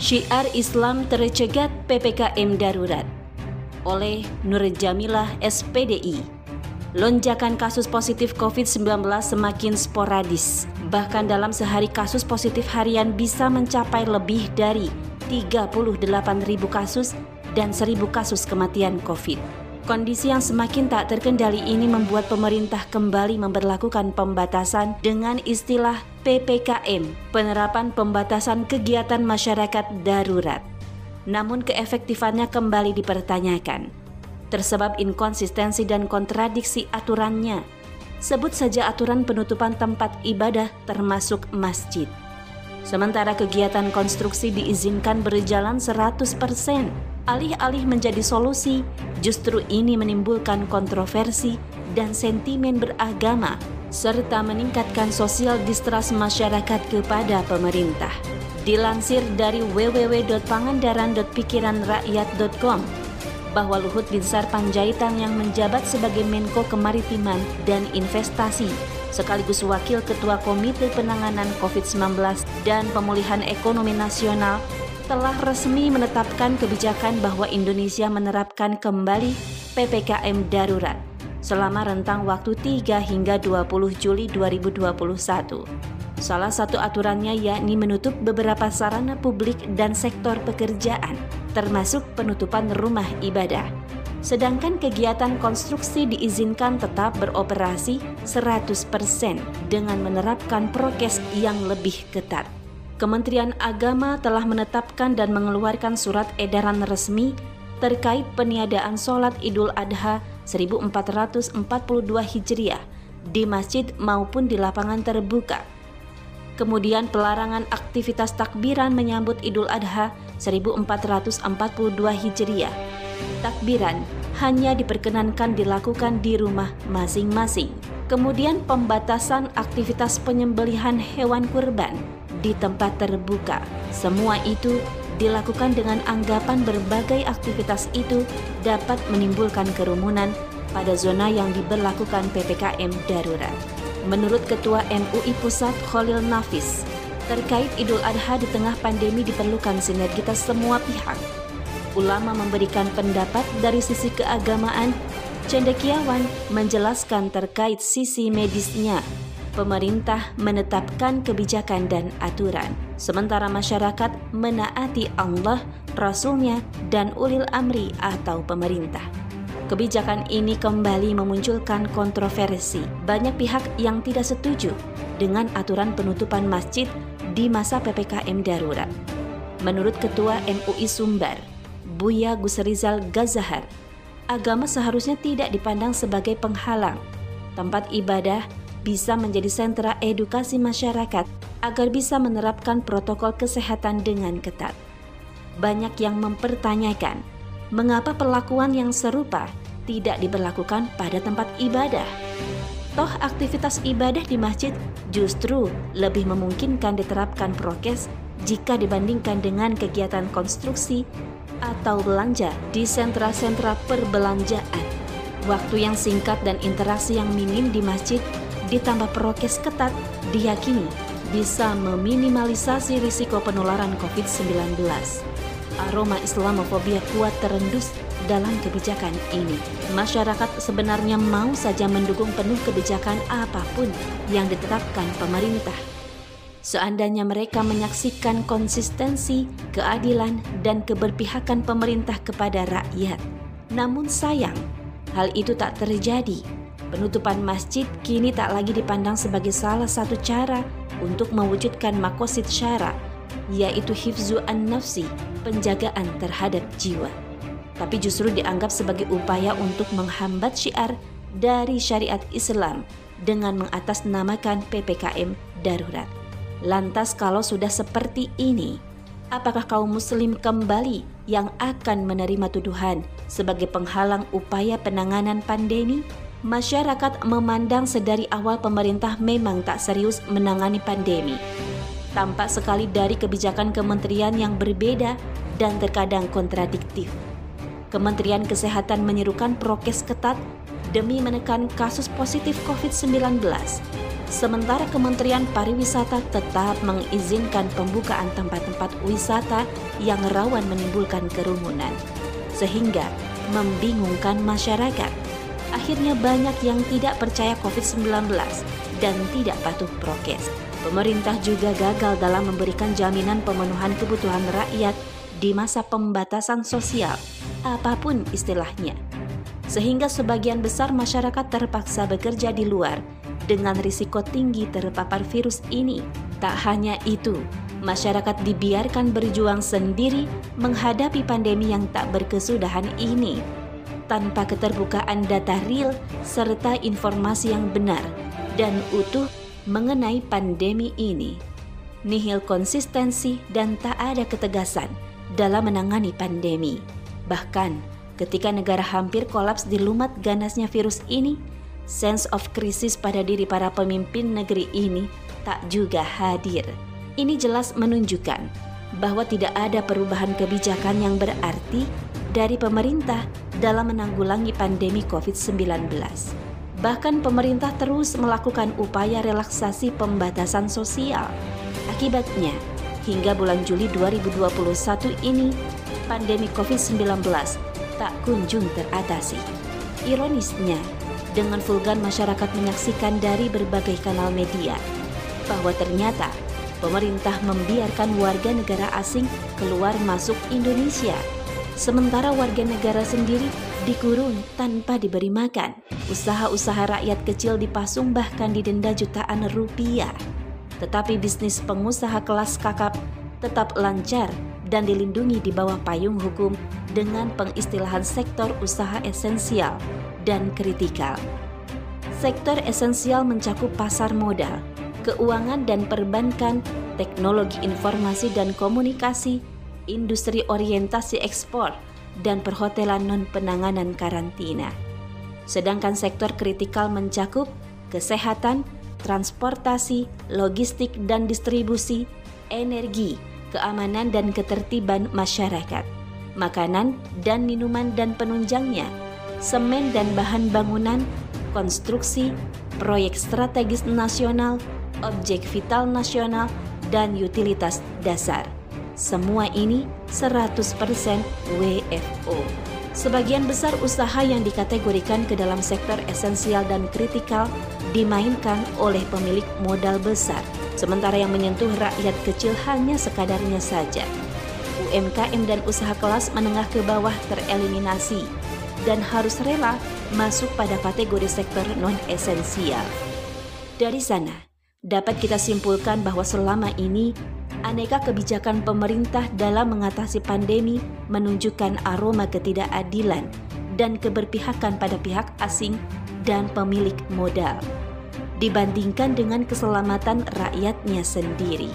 Syiar Islam tercegat PPKM darurat oleh Nur Jamilah SPDI. Lonjakan kasus positif COVID-19 semakin sporadis. Bahkan dalam sehari kasus positif harian bisa mencapai lebih dari 38.000 kasus dan 1.000 kasus kematian COVID. Kondisi yang semakin tak terkendali ini membuat pemerintah kembali memperlakukan pembatasan dengan istilah PPKM, penerapan pembatasan kegiatan masyarakat darurat. Namun keefektifannya kembali dipertanyakan tersebab inkonsistensi dan kontradiksi aturannya. Sebut saja aturan penutupan tempat ibadah termasuk masjid. Sementara kegiatan konstruksi diizinkan berjalan 100%, alih-alih menjadi solusi, justru ini menimbulkan kontroversi dan sentimen beragama serta meningkatkan sosial distrust masyarakat kepada pemerintah. Dilansir dari www.pangandaran.pikiranrakyat.com, bahwa Luhut Binsar Panjaitan yang menjabat sebagai Menko Kemaritiman dan Investasi sekaligus Wakil Ketua Komite Penanganan COVID-19 dan Pemulihan Ekonomi Nasional telah resmi menetapkan kebijakan bahwa Indonesia menerapkan kembali PPKM darurat selama rentang waktu 3 hingga 20 Juli 2021. Salah satu aturannya yakni menutup beberapa sarana publik dan sektor pekerjaan termasuk penutupan rumah ibadah. Sedangkan kegiatan konstruksi diizinkan tetap beroperasi 100% dengan menerapkan prokes yang lebih ketat. Kementerian Agama telah menetapkan dan mengeluarkan surat edaran resmi terkait peniadaan sholat Idul Adha 1442 Hijriah di masjid maupun di lapangan terbuka kemudian pelarangan aktivitas takbiran menyambut Idul Adha 1442 Hijriah. Takbiran hanya diperkenankan dilakukan di rumah masing-masing. Kemudian pembatasan aktivitas penyembelihan hewan kurban di tempat terbuka. Semua itu dilakukan dengan anggapan berbagai aktivitas itu dapat menimbulkan kerumunan pada zona yang diberlakukan PPKM darurat. Menurut Ketua MUI Pusat Khalil Nafis, terkait Idul Adha di tengah pandemi diperlukan sinergitas semua pihak. Ulama memberikan pendapat dari sisi keagamaan, cendekiawan menjelaskan terkait sisi medisnya. Pemerintah menetapkan kebijakan dan aturan, sementara masyarakat menaati Allah, Rasulnya, dan ulil amri atau pemerintah. Kebijakan ini kembali memunculkan kontroversi. Banyak pihak yang tidak setuju dengan aturan penutupan masjid di masa PPKM darurat. Menurut Ketua MUI Sumbar, Buya Gusrizal Gazahar, agama seharusnya tidak dipandang sebagai penghalang. Tempat ibadah bisa menjadi sentra edukasi masyarakat agar bisa menerapkan protokol kesehatan dengan ketat. Banyak yang mempertanyakan mengapa perlakuan yang serupa tidak diberlakukan pada tempat ibadah. Toh aktivitas ibadah di masjid justru lebih memungkinkan diterapkan prokes jika dibandingkan dengan kegiatan konstruksi atau belanja di sentra-sentra perbelanjaan. Waktu yang singkat dan interaksi yang minim di masjid ditambah prokes ketat diyakini bisa meminimalisasi risiko penularan COVID-19 aroma Islamofobia kuat terendus dalam kebijakan ini. Masyarakat sebenarnya mau saja mendukung penuh kebijakan apa pun yang ditetapkan pemerintah. Seandainya mereka menyaksikan konsistensi, keadilan, dan keberpihakan pemerintah kepada rakyat. Namun sayang, hal itu tak terjadi. Penutupan masjid kini tak lagi dipandang sebagai salah satu cara untuk mewujudkan makosid syara yaitu hifzu an-nafsi, penjagaan terhadap jiwa. Tapi justru dianggap sebagai upaya untuk menghambat syiar dari syariat Islam dengan mengatasnamakan PPKM darurat. Lantas kalau sudah seperti ini, apakah kaum muslim kembali yang akan menerima tuduhan sebagai penghalang upaya penanganan pandemi? Masyarakat memandang sedari awal pemerintah memang tak serius menangani pandemi tampak sekali dari kebijakan kementerian yang berbeda dan terkadang kontradiktif. Kementerian Kesehatan menyerukan prokes ketat demi menekan kasus positif COVID-19. Sementara Kementerian Pariwisata tetap mengizinkan pembukaan tempat-tempat wisata yang rawan menimbulkan kerumunan, sehingga membingungkan masyarakat. Akhirnya banyak yang tidak percaya COVID-19 dan tidak patuh prokes. Pemerintah juga gagal dalam memberikan jaminan pemenuhan kebutuhan rakyat di masa pembatasan sosial, apa pun istilahnya. Sehingga sebagian besar masyarakat terpaksa bekerja di luar dengan risiko tinggi terpapar virus ini. Tak hanya itu, masyarakat dibiarkan berjuang sendiri menghadapi pandemi yang tak berkesudahan ini tanpa keterbukaan data real serta informasi yang benar dan utuh mengenai pandemi ini. Nihil konsistensi dan tak ada ketegasan dalam menangani pandemi. Bahkan ketika negara hampir kolaps di lumat ganasnya virus ini, sense of krisis pada diri para pemimpin negeri ini tak juga hadir. Ini jelas menunjukkan bahwa tidak ada perubahan kebijakan yang berarti dari pemerintah dalam menanggulangi pandemi COVID-19. Bahkan pemerintah terus melakukan upaya relaksasi pembatasan sosial. Akibatnya, hingga bulan Juli 2021 ini, pandemi COVID-19 tak kunjung teratasi. Ironisnya, dengan vulgar masyarakat menyaksikan dari berbagai kanal media bahwa ternyata pemerintah membiarkan warga negara asing keluar masuk Indonesia sementara warga negara sendiri dikurung tanpa diberi makan. Usaha-usaha rakyat kecil dipasung bahkan didenda jutaan rupiah. Tetapi bisnis pengusaha kelas kakap tetap lancar dan dilindungi di bawah payung hukum dengan pengistilahan sektor usaha esensial dan kritikal. Sektor esensial mencakup pasar modal, keuangan dan perbankan, teknologi informasi dan komunikasi, industri orientasi ekspor, dan perhotelan non-penanganan karantina. Sedangkan sektor kritikal mencakup kesehatan, transportasi, logistik dan distribusi, energi, keamanan dan ketertiban masyarakat, makanan dan minuman dan penunjangnya, semen dan bahan bangunan, konstruksi, proyek strategis nasional, objek vital nasional, dan utilitas dasar. Semua ini 100% WFO. Sebagian besar usaha yang dikategorikan ke dalam sektor esensial dan kritikal dimainkan oleh pemilik modal besar, sementara yang menyentuh rakyat kecil hanya sekadarnya saja. UMKM dan usaha kelas menengah ke bawah tereliminasi dan harus rela masuk pada kategori sektor non-esensial. Dari sana, dapat kita simpulkan bahwa selama ini aneka kebijakan pemerintah dalam mengatasi pandemi menunjukkan aroma ketidakadilan dan keberpihakan pada pihak asing dan pemilik modal dibandingkan dengan keselamatan rakyatnya sendiri.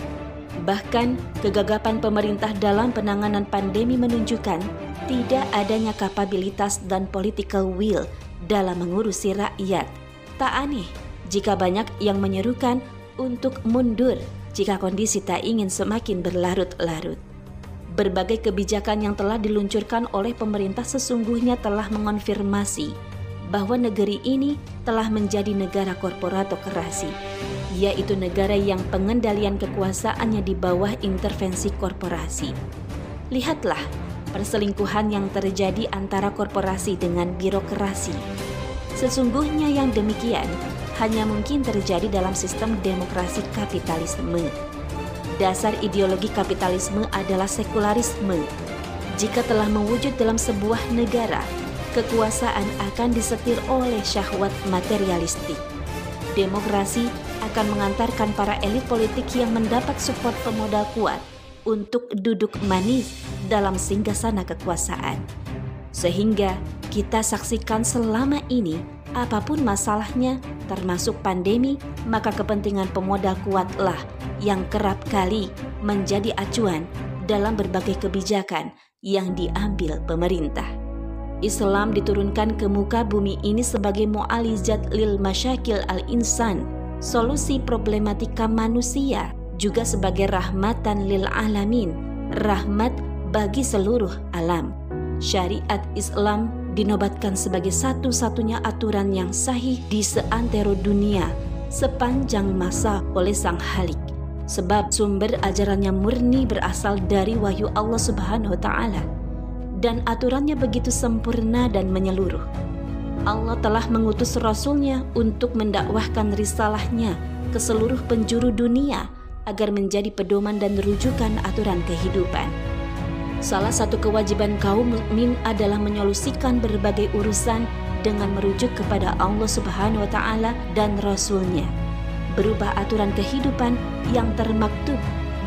Bahkan, kegagapan pemerintah dalam penanganan pandemi menunjukkan tidak adanya kapabilitas dan political will dalam mengurusi rakyat. Tak aneh jika banyak yang menyerukan untuk mundur jika kondisi tak ingin semakin berlarut-larut. Berbagai kebijakan yang telah diluncurkan oleh pemerintah sesungguhnya telah mengonfirmasi bahwa negeri ini telah menjadi negara korporatokrasi, yaitu negara yang pengendalian kekuasaannya di bawah intervensi korporasi. Lihatlah perselingkuhan yang terjadi antara korporasi dengan birokrasi. Sesungguhnya yang demikian hanya mungkin terjadi dalam sistem demokrasi kapitalisme. Dasar ideologi kapitalisme adalah sekularisme. Jika telah mewujud dalam sebuah negara, kekuasaan akan disetir oleh syahwat materialistik. Demokrasi akan mengantarkan para elit politik yang mendapat support pemodal kuat untuk duduk manis dalam singgasana kekuasaan. Sehingga kita saksikan selama ini apa pun masalahnya, termasuk pandemi, maka kepentingan pemodal kuatlah yang kerap kali menjadi acuan dalam berbagai kebijakan yang diambil pemerintah. Islam diturunkan ke muka bumi ini sebagai mu'alizat lil masyakil al-insan, solusi problematika manusia, juga sebagai rahmatan lil alamin, rahmat bagi seluruh alam. Syariat Islam dinobatkan sebagai satu-satunya aturan yang sahih di seantero dunia sepanjang masa oleh Sang Halik sebab sumber ajarannya murni berasal dari wahyu Allah Subhanahu wa taala dan aturannya begitu sempurna dan menyeluruh. Allah telah mengutus rasulnya untuk mendakwahkan risalahnya ke seluruh penjuru dunia agar menjadi pedoman dan rujukan aturan kehidupan. Salah satu kewajiban kaum mukmin adalah menyolusikan berbagai urusan dengan merujuk kepada Allah Subhanahu wa taala dan rasulnya. Berubah aturan kehidupan yang termaktub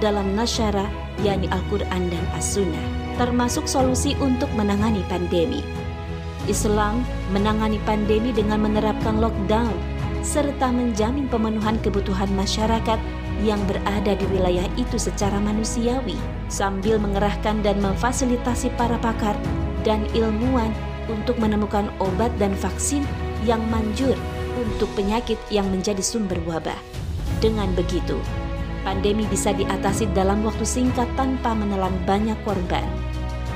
dalam nasyara yakni Al-Qur'an dan As-Sunnah, termasuk solusi untuk menangani pandemi. Islam menangani pandemi dengan menerapkan lockdown serta menjamin pemenuhan kebutuhan masyarakat yang berada di wilayah itu secara manusiawi sambil mengerahkan dan memfasilitasi para pakar dan ilmuwan untuk menemukan obat dan vaksin yang manjur untuk penyakit yang menjadi sumber wabah. Dengan begitu, pandemi bisa diatasi dalam waktu singkat tanpa menelan banyak korban.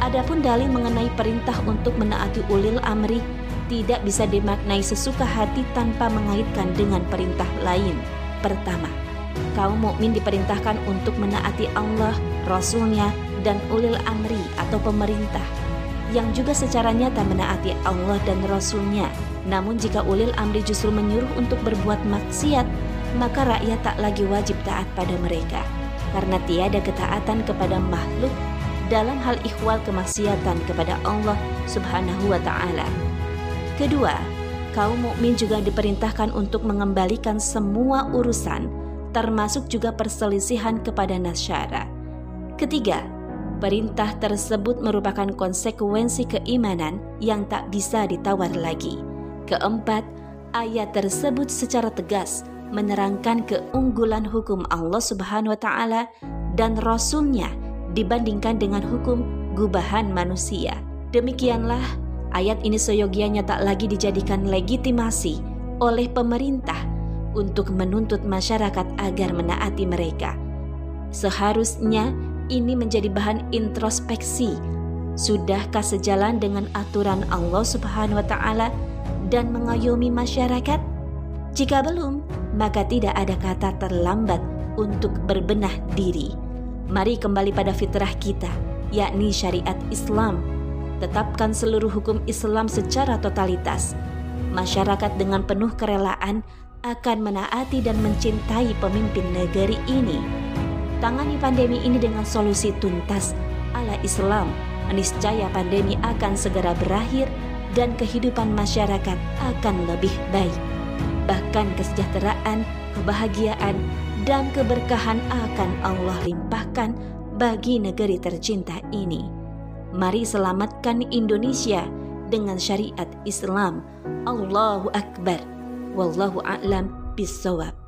Adapun dalil mengenai perintah untuk menaati ulil amri tidak bisa dimaknai sesuka hati tanpa mengaitkan dengan perintah lain. Pertama, kaum mukmin diperintahkan untuk menaati Allah, Rasulnya, dan ulil amri atau pemerintah yang juga secara nyata menaati Allah dan Rasulnya. Namun jika ulil amri justru menyuruh untuk berbuat maksiat, maka rakyat tak lagi wajib taat pada mereka. Karena tiada ketaatan kepada makhluk dalam hal ikhwal kemaksiatan kepada Allah Subhanahu wa taala. Kedua, kaum mukmin juga diperintahkan untuk mengembalikan semua urusan termasuk juga perselisihan kepada nasyara. Ketiga, Perintah tersebut merupakan konsekuensi keimanan yang tak bisa ditawar lagi. Keempat, ayat tersebut secara tegas menerangkan keunggulan hukum Allah Subhanahu wa taala dan rasulnya dibandingkan dengan hukum gubahan manusia. Demikianlah ayat ini seyogianya tak lagi dijadikan legitimasi oleh pemerintah untuk menuntut masyarakat agar menaati mereka. Seharusnya ini menjadi bahan introspeksi. Sudahkah sejalan dengan aturan Allah Subhanahu wa taala dan mengayomi masyarakat? Jika belum, maka tidak ada kata terlambat untuk berbenah diri. Mari kembali pada fitrah kita, yakni syariat Islam. Tetapkan seluruh hukum Islam secara totalitas. Masyarakat dengan penuh kerelaan akan menaati dan mencintai pemimpin negeri ini tangani pandemi ini dengan solusi tuntas ala Islam, niscaya pandemi akan segera berakhir dan kehidupan masyarakat akan lebih baik. Bahkan kesejahteraan, kebahagiaan, dan keberkahan akan Allah limpahkan bagi negeri tercinta ini. Mari selamatkan Indonesia dengan syariat Islam. Allahu Akbar. Wallahu a'lam bisawab.